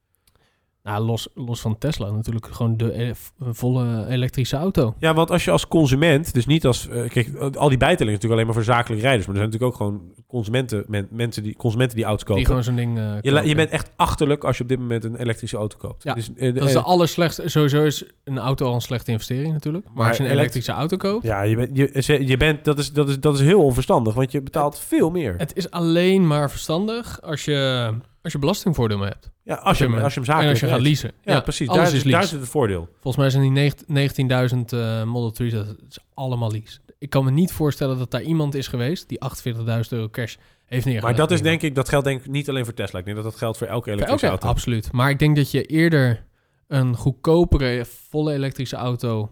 Nou, los, los van Tesla natuurlijk gewoon de eh, volle elektrische auto. Ja, want als je als consument, dus niet als... eh, kijk, al die bijtelling is natuurlijk alleen maar voor zakelijke rijders. Maar er zijn natuurlijk ook gewoon consumenten, men- mensen die, consumenten die auto's kopen. Die gewoon zo'n ding eh, je, bent echt achterlijk als je op dit moment een elektrische auto koopt. Ja, Dus, Dat is de allerslechtste. Sowieso is een auto al een slechte investering natuurlijk. Maar, Maar als je een elekt- elektrische auto koopt... ja, je bent, je, je bent, dat, is, dat, is, dat is heel onverstandig, want je betaalt veel meer. Het is alleen maar verstandig als je, als je belastingvoordeel hebt. Ja, als je, hem- als je hem zakelijk En als je gaat leasen. Ja, precies. Daar, is daar zit het voordeel. Volgens mij zijn die negen- 19.000 eh, Model 3's, dat is allemaal lease. Ik kan me niet voorstellen dat daar iemand is geweest die 48.000 euro cash heeft neergelegd. Maar dat is denk ik, dat geldt denk ik niet alleen voor Tesla. Ik denk dat dat geldt voor elke elektrische auto. absoluut. Maar ik denk dat je eerder een goedkopere volle elektrische auto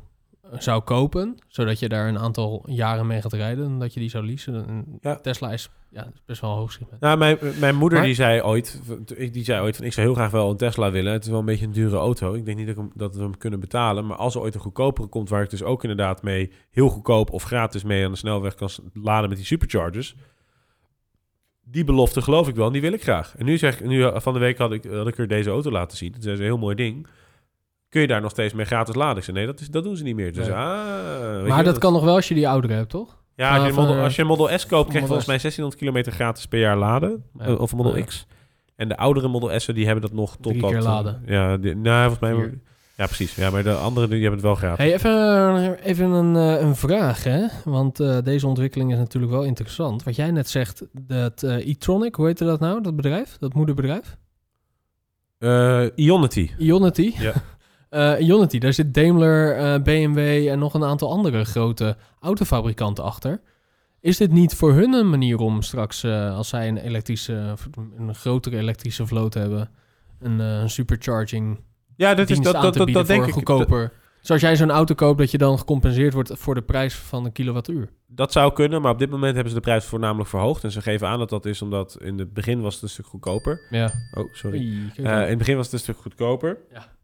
zou kopen, zodat je daar een aantal jaren mee gaat rijden, dan dat je die zou leasen. En Ja. Tesla is, ja, best wel hoog. Nou, mijn, mijn moeder Maar- die zei ooit, die zei ooit van ik zou heel graag wel een Tesla willen. Het is wel een beetje een dure auto. Ik denk niet dat, ik hem, dat we hem kunnen betalen. Maar als er ooit een goedkopere komt, waar ik dus ook inderdaad mee heel goedkoop of gratis mee aan de snelweg kan laden met die superchargers. Die belofte geloof ik wel en die wil ik graag. En nu zeg nu eh, van de week had ik, had ik er deze auto laten zien. Het is een heel mooi ding. Kun je daar nog steeds mee gratis laden? Nee, dat, is, dat doen ze niet meer. Dus, Nee. ah, Maar dat kan nog wel als je die oudere hebt, toch? Ja, als je, model, eh, als je een Model S koopt, krijg je volgens mij 1600 kilometer gratis per jaar laden. Ja. Eh, Of Model Ja. X. En de oudere Model S'en, die hebben dat nog tot Drie dat... keer eh, laden. Ja, die, nou, volgens mij... Vier. Ja, precies. Ja, maar de andere die hebben het wel gratis. Hey, even, even een, een vraag, hè? Want deze ontwikkeling is natuurlijk wel interessant. Wat jij net zegt, dat e-tronic, hoe heette dat nou, dat bedrijf? Dat moederbedrijf? Ionity. Ionity. Ja. Eh, Ionity, daar zit Daimler, eh, BMW en nog een aantal andere grote autofabrikanten achter. Is dit niet voor hun een manier om straks, eh, als zij een elektrische, een grotere elektrische vloot hebben, een supercharging Ja, dat, is, dat, aan dat, te dat, bieden dat denk voor ik. goedkoper? Zoals jij zo'n auto koopt, dat je dan gecompenseerd wordt voor de prijs van een kilowattuur. Dat zou kunnen, maar op dit moment hebben ze de prijs voornamelijk verhoogd. En ze geven aan dat dat is omdat in het begin was het een stuk goedkoper. Ja. Oh, sorry. In het begin was het een stuk goedkoper. Ja.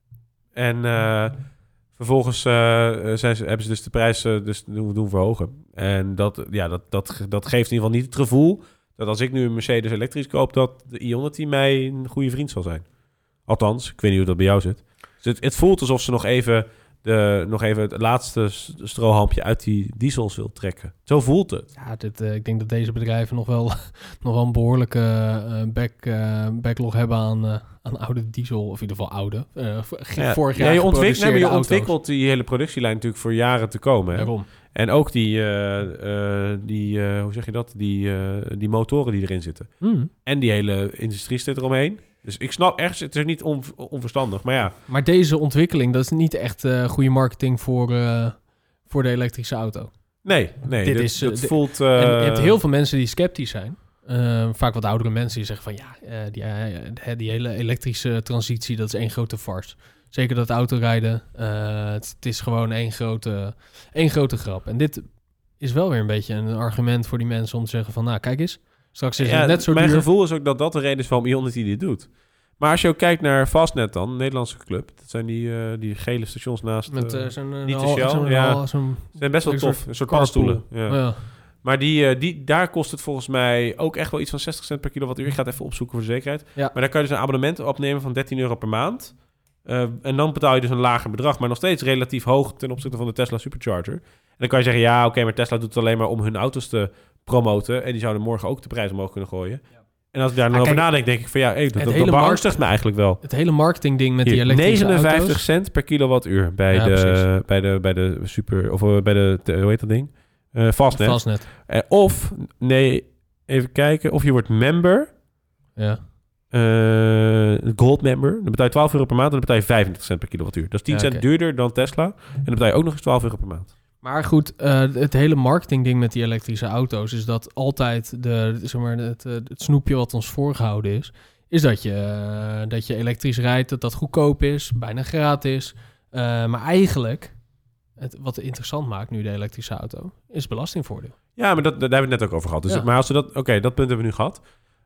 En eh, Vervolgens eh, eh, zijn hebben ze dus de prijs eh, dus doen, doen verhogen. En dat, ja, dat, dat, dat geeft in ieder geval niet het gevoel dat als ik nu een Mercedes elektrisch koop, dat de Ionity mij een goede vriend zal zijn. Althans, ik weet niet hoe dat bij jou zit. Dus het, het voelt alsof ze nog even, de, nog even het laatste strohalmpje uit die diesels wil trekken. Zo voelt het. Ja, dit, eh, ik denk dat deze bedrijven nog wel, (laughs) nog wel een behoorlijke eh, back, eh, backlog hebben aan, aan oude diesel. Of in ieder geval oude. Ja, vorig jaar ja, je, ontwikkelt, nee, je ontwikkelt die hele productielijn natuurlijk voor jaren te komen. Hè? Daarom. En ook die, die hoe zeg je dat? Die, die motoren die erin zitten. Hmm. En die hele industrie zit eromheen. Dus ik snap ergens, het is niet on- onverstandig. Maar ja, Maar deze ontwikkeling, dat is niet echt eh, goede marketing voor, eh, voor de elektrische auto. nee, nee. Dit dit, is, eh, dit- voelt... en je hebt heel veel mensen die sceptisch zijn. Vaak wat oudere mensen die zeggen van ja, die, die hele elektrische transitie, dat is één grote farce. Zeker dat autorijden, het, het is gewoon één grote, één grote grap. En dit is wel weer een beetje een argument voor die mensen om te zeggen van nou kijk eens, straks is ja, het net zo mijn duur. gevoel is ook dat dat de reden is waarom Ionity dit doet. Maar als je ook kijkt naar Fastnet dan, een Nederlandse club. Dat zijn die, eh, die gele stations naast... Met zo'n eh, niet de Shell, ja. zo'n- zijn best wel tof. Een soort paddenstoelen. Ja. ja. Maar die, die, daar kost het volgens mij ook echt wel iets van 60 cent per kilowattuur. Ik ga het even opzoeken voor de zekerheid. Ja. Maar daar kan je dus een abonnement opnemen van 13 euro per maand. En dan betaal je dus een lager bedrag, maar nog steeds relatief hoog ten opzichte van de Tesla Supercharger. En dan kan je zeggen, ja, oké, maar Tesla doet het alleen maar om hun auto's te promoten. En die zouden morgen ook de prijs omhoog kunnen gooien. En als ik daar dan Ah, over nadenk, denk ik van ja, hey, dat, het dat, beangstigt me eigenlijk wel. Het hele marketingding met die elektrische 59 auto's. cent per kilowattuur bij, Ja, de, precies. bij, de, bij de super, of eh, bij de, hoe heet dat ding? Eh Fastnet. Fastnet. Eh, of, nee, even kijken. Of je wordt member. Ja. eh, gold member. Dan betaal je 12 euro per maand en dan betaal je 35 cent per kilowattuur. Dat is 10 Ja, cent duurder dan Tesla. En dan betaal je ook nog eens 12 euro per maand. Maar goed, eh, het hele marketingding met die elektrische auto's is dat altijd de, zeg maar, het, eh, het snoepje wat ons voorgehouden is, is dat je, eh, dat je elektrisch rijdt, dat dat goedkoop is, bijna gratis. Maar eigenlijk, het, wat interessant maakt nu de elektrische auto, is belastingvoordeel. Ja, maar dat, daar hebben we het net ook over gehad. Dus, Ja. Maar als we dat... Oké, dat punt hebben we nu gehad.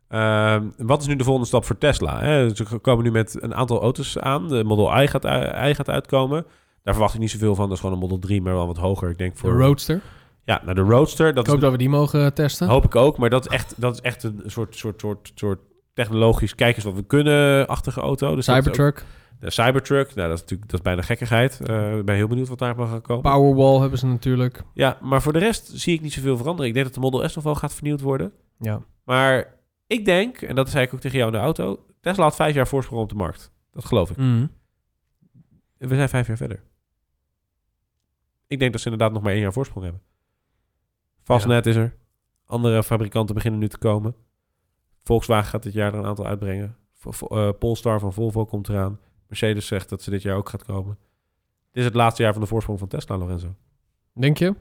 Ehm, wat is nu de volgende stap voor Tesla? Hè? Ze komen nu met een aantal auto's aan. De Model I gaat, I gaat uitkomen. Daar verwacht ik niet zoveel van. Dat is gewoon een Model 3, maar wel wat hoger. Ik denk De voor... Roadster. Ja, nou de Roadster. Ik Dat hoop is, dat we die mogen testen. hoop ik ook. Maar dat is echt, dat is echt een soort, soort, soort, soort technologisch... Kijk eens wat we kunnen-achtige auto. Dus Cybertruck. De Cybertruck, nou, dat is natuurlijk dat is bijna gekkigheid. Eh, ik ben heel benieuwd wat daar mag gaan komen. Powerwall hebben ze natuurlijk. Ja, maar voor de rest zie ik niet zoveel veranderen. Ik denk dat de Model S nog wel gaat vernieuwd worden. Ja. Maar ik denk, en dat zei ik ook tegen jou in de auto... Tesla had vijf jaar voorsprong op de markt. Dat geloof ik. Mhm. We zijn vijf jaar verder. Ik denk dat ze inderdaad nog maar één jaar voorsprong hebben. Fastnet is er. Andere fabrikanten beginnen nu te komen. Volkswagen gaat dit jaar er een aantal uitbrengen. Vo- eh, Polestar van Volvo komt eraan. Mercedes zegt dat ze dit jaar ook gaat komen. Dit is het laatste jaar van de voorsprong van Tesla, Lorenzo. Denk je?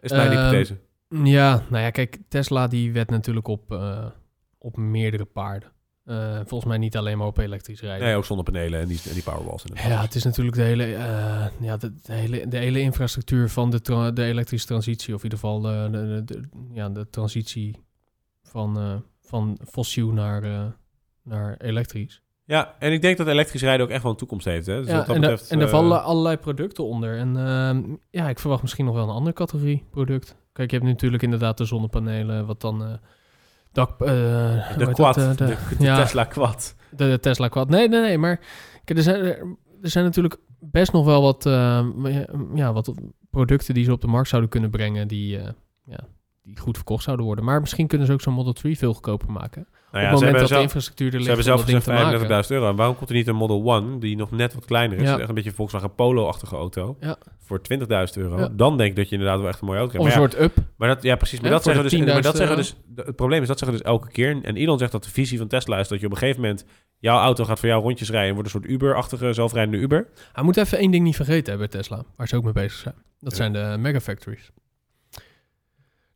Is mijn Ehm, hypothese. Ja, nou ja, kijk, Tesla die werd natuurlijk op, eh, op meerdere paarden. Eh, volgens mij niet alleen maar op elektrisch rijden. Nee, ook zonnepanelen en die, en die powerwalls. Ja, het is natuurlijk de hele, eh, ja, de, de hele, de hele infrastructuur van de, tra- de elektrische transitie. Of in ieder geval de, de, de- de- ja, de transitie van, eh, van fossiel naar, naar elektrisch. Ja, en ik denk dat elektrisch rijden ook echt wel een toekomst heeft. Hè? Dus ja, wat dat en, betreft, en daar eh, vallen allerlei producten onder. En ehm, ja, ik verwacht misschien nog wel een andere categorie product. Kijk, je hebt natuurlijk inderdaad de zonnepanelen, wat dan... eh eh, de heet quad, dat, de, eh, de ja. Tesla quad. De, de Tesla Quad. Nee, nee, nee. Maar kijk, er, zijn, er zijn natuurlijk best nog wel wat, eh, ja, wat producten die ze op de markt zouden kunnen brengen... die, eh, ja, die goed verkocht zouden worden. Maar misschien kunnen ze ook zo'n Model 3 veel goedkoper maken. Nou op ja, het ze moment hebben, dat de infrastructuur er ze ligt hebben om zelf gezegd te maken. 35.000 euro. En waarom komt er niet een Model One die nog net wat kleiner is? Ja. Echt een beetje een Volkswagen Polo-achtige auto. Ja. Voor 20.000 euro. Dan denk ik dat je inderdaad wel echt een mooie auto Of krijgt. een soort up. maar dat, ja, precies. Maar dat zeggen dus, maar dat 10.000 zeggen dus... Het probleem is, dat zeggen dus elke keer. En Elon zegt dat de visie van Tesla is dat je op een gegeven moment... Jouw auto gaat voor jou rondjes rijden en wordt een soort Uber-achtige zelfrijdende Uber. Hij moet even één ding niet vergeten hebben Tesla. Waar ze ook mee bezig zijn. Dat zijn de megafactories.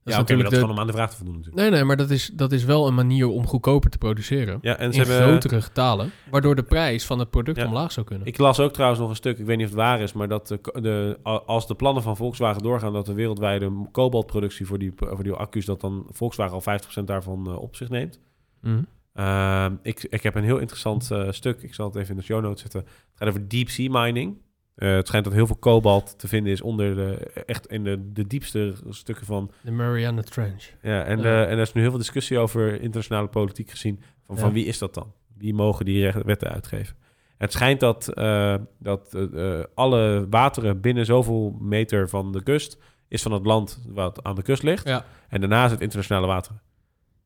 Ja, is maar natuurlijk dat de... gewoon om aan de vraag te voldoen natuurlijk. Nee, nee, maar dat is, dat is wel een manier om goedkoper te produceren. Ja, en ze in hebben... grotere getalen. Waardoor de prijs van het product Ja. omlaag zou kunnen. Ik las ook trouwens nog een stuk, ik weet niet of het waar is, maar dat de, de, als de plannen van Volkswagen doorgaan, dat de wereldwijde kobaltproductie voor die, voor die accu's, dat dan Volkswagen al 50% daarvan eh, op zich neemt. Mhm. Ehm, ik, ik heb een heel interessant eh, stuk, ik zal het even in de show notes zetten. Het gaat over deep sea mining. Eh, het schijnt dat heel veel kobalt te vinden is onder de, echt in de, de diepste stukken van. De Mariana Trench. Ja, en, eh, en er is nu heel veel discussie over internationale politiek gezien. Van, van wie is dat dan? Wie mogen die wetten uitgeven? Het schijnt dat, eh, dat alle wateren binnen zoveel meter van de kust is van het land wat aan de kust ligt. Ja. En daarna is het internationale wateren.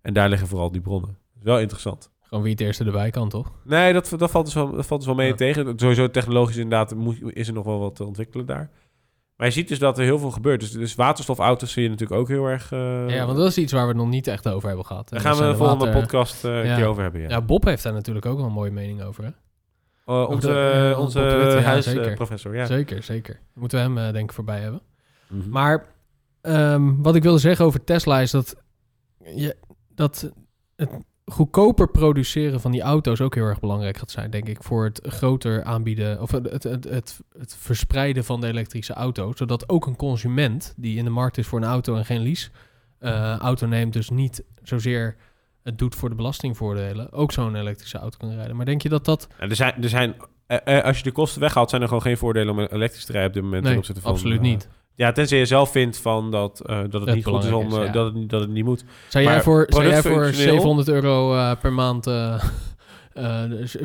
En daar liggen vooral die bronnen. Dat is wel interessant. Gewoon wie het eerste erbij kan, toch? Nee, dat, dat, valt, dus wel, dat valt dus wel mee Ja. tegen. Sowieso technologisch inderdaad moet, is er nog wel wat te ontwikkelen daar. Maar je ziet dus dat er heel veel gebeurt. Dus, dus waterstofauto's zie je natuurlijk ook heel erg... eh, ja, want dat is iets waar we het nog niet echt over hebben gehad. Daar En gaan we de zijn volgende water- podcast eh, een Ja. keer over hebben. Ja. Ja, Bob heeft daar natuurlijk ook wel een mooie mening over, hè? Eh, onze onze de huisprofessor, ja. Zeker, zeker. Moeten we hem eh, denk ik voorbij hebben. Mhm. Maar ehm, wat ik wilde zeggen over Tesla is dat, je, dat het goedkoper produceren van die auto's ook heel erg belangrijk gaat zijn, denk ik, voor het groter aanbieden of het, het, het, verspreiden van de elektrische auto. Zodat ook een consument die in de markt is voor een auto en geen lease eh, auto neemt, dus niet zozeer het doet voor de belastingvoordelen, ook zo'n elektrische auto kan rijden. Maar denk je dat dat... Ja, er zijn, er zijn, eh, eh, als je de kosten weghaalt, zijn er gewoon geen voordelen om elektrisch te rijden op dit moment. Nee, absoluut niet. Ja, tenzij je zelf vindt van dat, eh, dat het niet goed is om is, eh, ja. dat, het, niet- dat het niet moet. Zou jij voor, zou jij voor productfunctioneel- 700 euro eh, per maand... (laughs)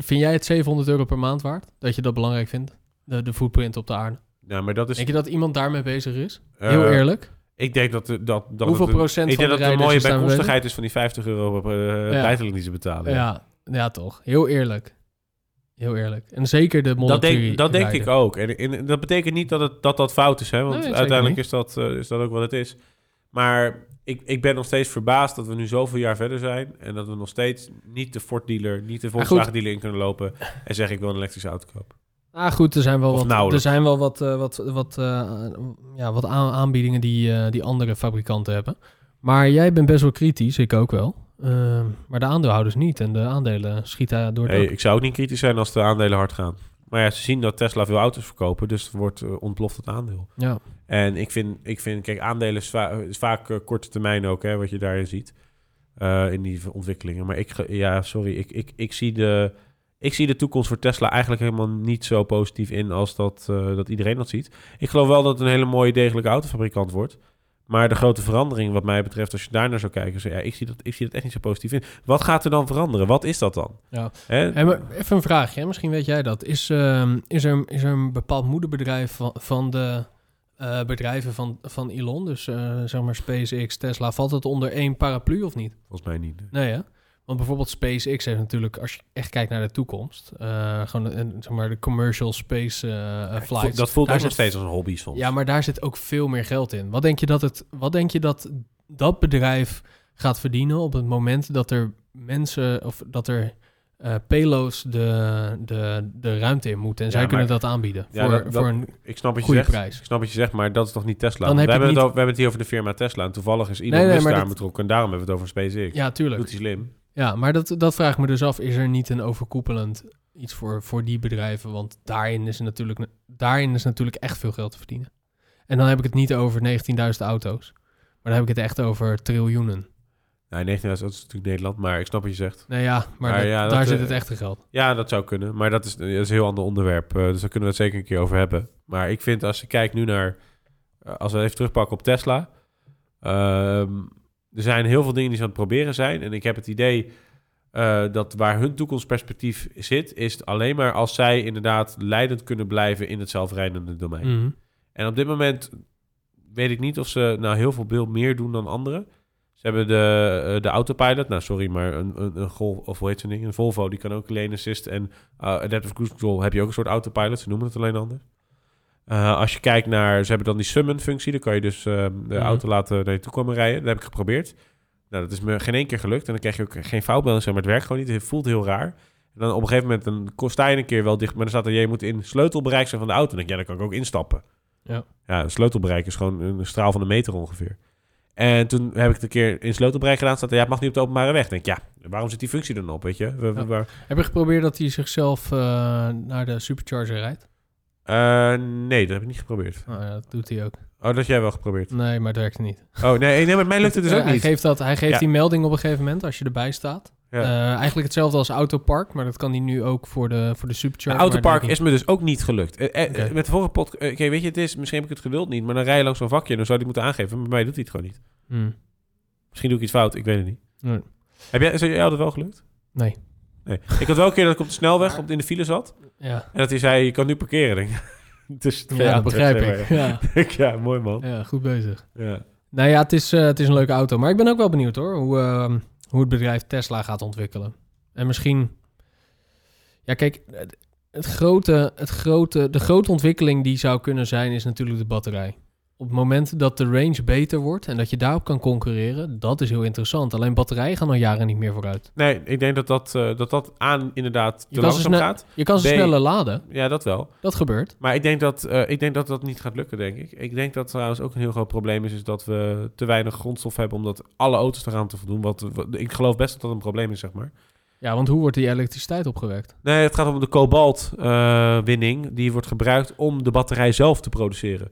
vind jij het 700 euro per maand waard? Dat je dat belangrijk vindt? De, de footprint op de aarde. Ja, maar dat is. Denk je dat iemand daarmee bezig is? Heel eerlijk. Ik denk dat, de- dat, dat Hoeveel het een- procent ik van denk de dat de mooie bijkomstigheid is van die 50 euro per uh, bijtelling die ze betalen. Ja. Ja, toch. Heel eerlijk. Heel eerlijk. En zeker de Dat, 3 denk, dat denk ik ook. En, en dat betekent niet dat het, dat, dat fout is, hè? want Nee, uiteindelijk is dat, eh, is dat ook wat het is. Maar ik, ik ben nog steeds verbaasd dat we nu zoveel jaar verder zijn en dat we nog steeds niet de Ford dealer, niet de goed. Volkswagen dealer in kunnen lopen en zeggen ik wil een elektrische auto kopen. Ah, goed, er zijn wel Of wat, er zijn wel wat, eh, wat, wat, eh, ja, wat aan- aanbiedingen die, die andere fabrikanten hebben. Maar jij bent best wel kritisch, ik ook wel. Ehm, maar de aandeelhouders niet. En de aandelen schieten door ik zou ook niet kritisch zijn als de aandelen hard gaan. Maar ja, ze zien dat Tesla veel auto's verkopen, dus het wordt eh, ontploft het aandeel. Ja. En ik vind, ik vind kijk, aandelen is, va- is vaak eh, korte termijn ook, hè, wat je daarin ziet. eh, in die ontwikkelingen. Maar ik, ja, sorry, ik, ik, ik, zie de, ik zie de toekomst voor Tesla eigenlijk helemaal niet zo positief in als dat, dat iedereen dat ziet. Ik geloof wel dat het een hele mooie, degelijke autofabrikant wordt. Maar de grote verandering, wat mij betreft, als je daar naar zou kijken, is, ja, ik, zie dat, ik zie dat echt niet zo positief in. Wat gaat er dan veranderen? Wat is dat dan? Ja. Hey, maar even een vraagje, hè? misschien weet jij dat. Is, ehm, is, er, is er een bepaald moederbedrijf van, van de eh, bedrijven van, van Elon, dus eh, zeg maar SpaceX, Tesla, valt het onder één paraplu of niet? Volgens mij niet. Nee, hè? Want bijvoorbeeld SpaceX heeft natuurlijk, als je echt kijkt naar de toekomst, eh, gewoon een, zeg maar de commercial space eh, flights. dat voelt Daar ook nog steeds als een hobby soms. Ja, maar daar zit ook veel meer geld in. Wat denk je dat het, wat denk je dat dat bedrijf gaat verdienen op het moment dat er mensen of dat er payloads de, de, de ruimte in moeten en Ja, zij kunnen dat aanbieden Ja, voor, dat- voor een Ik snap wat je goede zegt. prijs. Ik snap wat je zegt, maar dat is toch niet Tesla? Dan we, heb hebben het het niet- over, we hebben het hier over de firma Tesla. En toevallig is Elon Nee, daar dat- betrokken. En daarom hebben we het over SpaceX. Ja, tuurlijk. Doet hij slim. Ja, maar dat, dat vraag ik me dus af. Is er niet een overkoepelend iets voor, voor die bedrijven? Want daarin is, natuurlijk, daarin is natuurlijk echt veel geld te verdienen. En dan heb ik het niet over 19.000 auto's. Maar dan heb ik het echt over triljoenen. Nee, 19 dat is natuurlijk Nederland, maar ik snap wat je zegt. Nee, ja, maar, Maar dat- ja, dat, daar zit eh, het echte geld. Ja, dat zou kunnen. Maar dat is, dat is een heel ander onderwerp. eh, dus daar kunnen we het zeker een keer over hebben. Maar ik vind als je kijkt nu naar... eh, als we even terugpakken op Tesla... ehm, er zijn heel veel dingen die ze aan het proberen zijn. En ik heb het idee eh, dat waar hun toekomstperspectief zit... is alleen maar als zij inderdaad leidend kunnen blijven... in het zelfrijdende domein. Mhm. En op dit moment weet ik niet of ze nou heel veel beeld meer doen dan anderen. Ze hebben de, eh, de autopilot. Nou, sorry, maar een, een, een Golf, of hoe heet zo'n ding? Een Volvo, die kan ook lane assist. En uh, adaptive cruise control heb je ook een soort autopilot. Ze noemen het alleen anders. Eh, als je kijkt naar, ze hebben dan die summon-functie. Dan kan je dus eh, de Mhm. auto laten naar je toe komen rijden. Dat heb ik geprobeerd. Nou, dat is me geen één keer gelukt. En dan krijg je ook geen foutmelding, maar het werkt gewoon niet. Het voelt heel raar. En dan op een gegeven moment dan sta je een keer wel dicht, maar dan staat er, je moet in sleutelbereik zijn van de auto. Dan denk ik, ja, dan kan ik ook instappen. Ja. Ja, sleutelbereik is gewoon een straal van een meter ongeveer. En toen heb ik het een keer in sleutelbereik gedaan. Staat er, ja, het mag niet op de openbare weg. Ik denk, ja, waarom zit die functie dan op, weet je? Ja. waar- Heb je geprobeerd dat hij zichzelf eh, naar de supercharger rijdt? Eh, nee, dat heb ik niet geprobeerd. Nou ja, dat doet hij ook. Oh, dat heb jij wel geprobeerd. Nee, maar het werkt niet. Oh, nee, nee maar mij lukt het dus ook hij niet. geeft, dat, hij geeft Ja. die melding op een gegeven moment als je erbij staat. Ja. Eh, eigenlijk hetzelfde als Autopark, maar dat kan hij nu ook voor de, voor de Supercharger. Autopark maar is me dus ook niet gelukt. Eh, eh. Met de vorige podcast... Oké, weet je, het is... Misschien heb ik het gewild niet, maar dan rij je langs zo'n vakje... en dan zou hij het moeten aangeven. Maar bij mij doet hij het gewoon niet. Hmm. Misschien doe ik iets fout, ik weet het niet. Nee. Heb jij, is jou dat wel gelukt? Nee. Nee. Ik had wel een keer dat ik op de snelweg op, in de file zat... Ja, en dat hij zei, je kan nu parkeren. (laughs) Denk ik. Dus ja auto's, (laughs) begrijp ik. Ja. ja, mooi man. ja, goed bezig. Ja. Nou ja, het is, eh, het is een leuke auto. Maar ik ben ook wel benieuwd hoor, hoe, eh, hoe het bedrijf Tesla gaat ontwikkelen. En misschien... Ja, kijk, het grote, het grote, de grote ontwikkeling die zou kunnen zijn, is natuurlijk de batterij. Op het moment dat de range beter wordt en dat je daarop kan concurreren, dat is heel interessant. Alleen batterijen gaan al jaren niet meer vooruit. Nee, ik denk dat dat, eh, dat, dat aan inderdaad te langzaam gaat. Je kan ze B- sneller laden, Ja, dat wel. dat gebeurt. Maar ik denk, dat, eh, ik denk dat dat niet gaat lukken, denk ik. Ik denk dat trouwens ook een heel groot probleem is... is dat we te weinig grondstof hebben... om dat alle auto's eraan te voldoen. Wat, wat- ik geloof best dat dat een probleem is, zeg maar. Ja, want hoe wordt die elektriciteit opgewekt? Nee, het gaat om de kobaltwinning... die wordt gebruikt om de batterij zelf te produceren.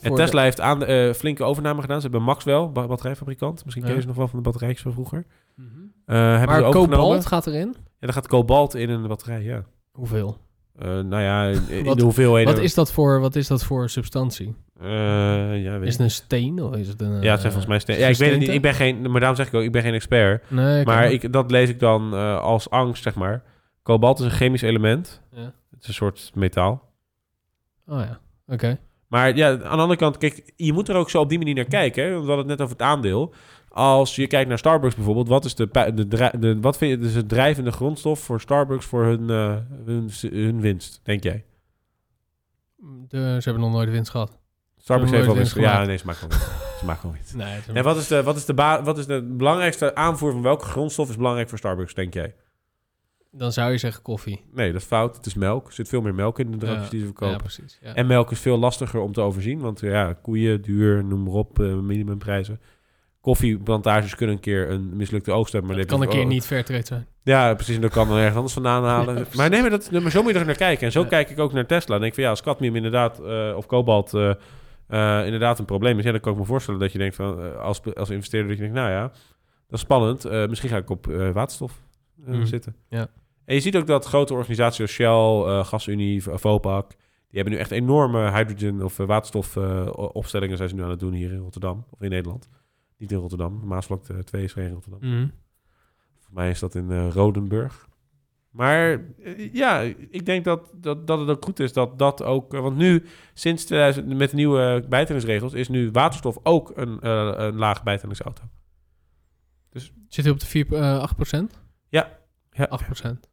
En Tesla heeft aan eh, flinke overname gedaan. Ze hebben Maxwell, ba- batterijfabrikant. Misschien ken je Ja. ze nog wel van de batterijtjes van vroeger. de- Mhm. Eh, hebben Maar ze kobalt gaat erin? Ja, er gaat kobalt in een batterij, ja. Hoeveel? Eh, nou ja, in, (laughs) in Wat- de hoeveelheden... Wat is, dat voor, wat is dat voor substantie? Ja, weet Is het een steen of is het een... Ja, het zijn volgens mij steen. Ja, ik weet het niet. Ik ben geen, maar daarom zeg ik ook, ik ben geen expert. Nee. Maar ik, dat lees ik dan als angst, zeg maar. Kobalt is een chemisch element. Ja. Het is een soort metaal. Oh ja, oké. Maar ja, aan de andere kant, kijk, je moet er ook zo op die manier naar kijken. Hè? We hadden het net over het aandeel. Als je kijkt naar Starbucks bijvoorbeeld, wat is de, de, wat vind je, dus het drijvende grondstof voor Starbucks voor hun, eh, hun, hun winst, denk jij? De, ze hebben nog nooit de winst gehad. Starbucks heeft wel winst. winst Ja, nee, ze maken winst. Ze maken wel winst. (laughs) Nee, En wat is, de, wat, is de wat is de belangrijkste aanvoer van welke grondstof is belangrijk voor Starbucks, denk jij? Dan zou je zeggen koffie. Nee, dat is fout. Het is melk. Er zit veel meer melk in de drankjes Ja, die ze verkopen. Ja, precies. Ja. En melk is veel lastiger om te overzien. Want ja, koeien, duur, noem maar op, eh, minimumprijzen. Koffieplantages kunnen een keer een mislukte oogst hebben. Maar dan kan een keer niet fairtrade zijn. Ja, precies. En dan kan er ergens anders vandaan halen. (laughs) Ja, maar nee, maar, dat, maar zo moet je er naar kijken. En zo kijk ik ook naar Tesla. Dan denk van ja, als cadmium inderdaad, eh, of kobalt eh, eh, inderdaad een probleem is. Ja, dan kan ik me voorstellen dat je denkt van, eh, als, als investeerder, dat je denkt, nou ja, dat is spannend. Eh, misschien ga ik op eh, waterstof eh, Mhm. zitten. Ja. En je ziet ook dat grote organisaties als Shell, eh, GasUnie, Vopak, die hebben nu echt enorme hydrogen- of waterstofopstellingen zijn ze nu aan het doen hier in Rotterdam, of in Nederland. Niet in Rotterdam, Maasvlakte 2 is geen Rotterdam. Mhm. Voor mij is dat in eh, Rodenburg. Maar eh, ja, ik denk dat, dat, dat het ook goed is dat dat ook... eh, want nu, sinds 2000, met de nieuwe bijtellingsregels... is nu waterstof ook een, eh, een lage bijtellingsauto. Zit hij op de 4, eh 8 procent? Ja. Ja. 8 procent.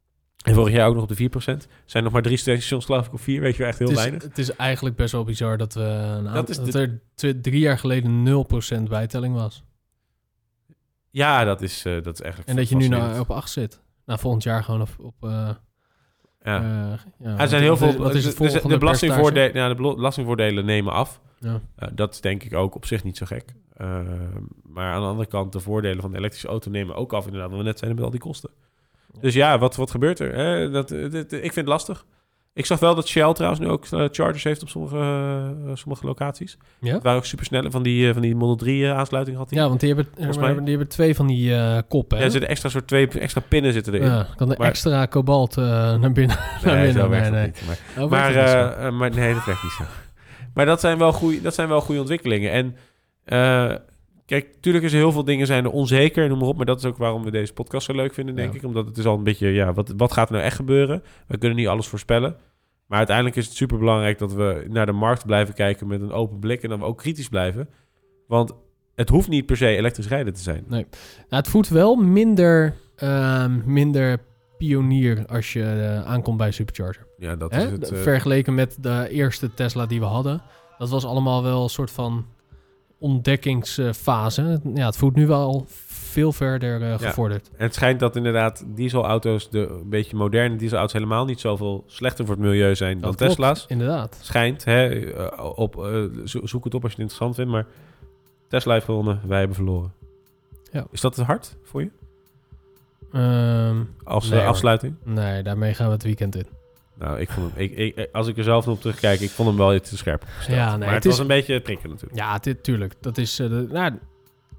En vorig jaar ook nog op de 4%. Er zijn nog maar drie stations, geloof ik, of vier. Weet je wel, echt heel Het is, weinig. het is eigenlijk best wel bizar dat, we een Dat is dat de- er tw- drie jaar geleden 0% bijtelling was. Ja, dat is, eh, dat is eigenlijk En dat je nu nou op 8 zit. Nou, volgend jaar gewoon op... op eh, Ja. eh, ja, er zijn heel veel... Wat is het de- de, belastingvoordelen, de belastingvoordelen nemen af. Ja. Uh, dat is denk ik ook op zich niet zo gek. Uh, maar aan de andere kant, de voordelen van de elektrische auto nemen ook af, inderdaad. Wat we net zeiden met al die kosten. Dus ja, wat, wat gebeurt er? Hè? Dat, dat- dat- ik vind het lastig. Ik zag wel dat Shell trouwens nu ook eh, chargers heeft op sommige, eh, sommige locaties. Ja? Het waren ook super snelle van die, eh, van die Model 3 aansluiting had hij. Ja, want die hebben, mij- die hebben twee van die eh, koppen. Ja, er zitten extra soort twee extra pinnen zitten erin. Ja, kan er Maar- extra kobalt eh, naar binnen. (laughs) naar nee, binnen. Nee, dat nee. niet. Maar, werkt maar, eh, eh, nee, dat werkt niet zo. Maar dat zijn wel goede, dat zijn wel goede ontwikkelingen. En eh, kijk, natuurlijk is er heel veel dingen zijn er onzeker, noem maar op. Maar dat is ook waarom we deze podcast zo leuk vinden, denk Ja. ik. Omdat het is al een beetje, ja, wat, wat gaat er nou echt gebeuren? We kunnen niet alles voorspellen. Maar uiteindelijk is het super belangrijk dat we naar de markt blijven kijken met een open blik. En dat we ook kritisch blijven. Want het hoeft niet per se elektrisch rijden te zijn. Nou, het voelt wel minder, ehm, minder pionier als je eh, aankomt bij Supercharger. Ja, dat Hè? is het. eh, Vergeleken met de eerste Tesla die we hadden. Dat was allemaal wel een soort van ontdekkingsfase. Ja, het voelt nu wel veel verder eh, gevorderd. En het schijnt dat inderdaad dieselauto's, de een beetje moderne dieselauto's, helemaal niet zoveel slechter voor het milieu zijn dan klopt, Tesla's. Inderdaad. Schijnt, hè, eh, op, eh, zo- zoek het op als je het interessant vindt, maar Tesla heeft gewonnen, wij hebben verloren. Ja. Is dat te hard voor je Ehm, als Nee, afsluiting? nee, daarmee gaan we het weekend in. Nou, ik vond hem, ik, ik, als ik er zelf op terugkijk, ik vond hem wel iets te scherp. opgesteld. Ja, nee, maar het het, is- was een beetje prikken natuurlijk. Ja, dit, tuurlijk. Dat is, eh, de- nou,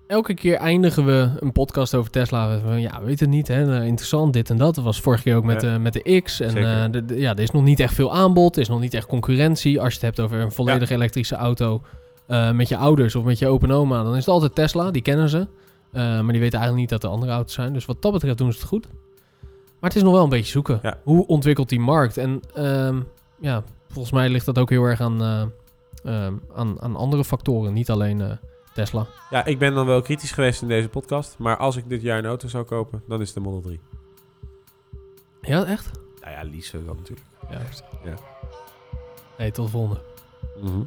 elke keer eindigen we een podcast over Tesla. Van, ja, weet het niet, hè? eh, interessant, dit en dat. Dat was vorige keer ook met, Ja. eh, met de X. En Zeker. de- de- ja, er is nog niet echt veel aanbod. Er is nog niet echt concurrentie. Als je het hebt over een volledig elektrische auto met je ouders of met je open oma, dan is het altijd Tesla. Die kennen ze. Maar die weten eigenlijk niet dat er andere auto's zijn. Dus wat dat betreft doen ze het goed. Maar het is nog wel een beetje zoeken. Ja. Hoe ontwikkelt die markt? En ehm, ja, volgens mij ligt dat ook heel erg aan, eh, ehm, aan, aan andere factoren. Niet alleen eh, Tesla. Ja, ik ben dan wel kritisch geweest in deze podcast. Maar als ik dit jaar een auto zou kopen, dan is het de Model 3. Ja, echt? Nou ja, leasen dan natuurlijk. Ja. Ja. Hey, tot de volgende. Mhm.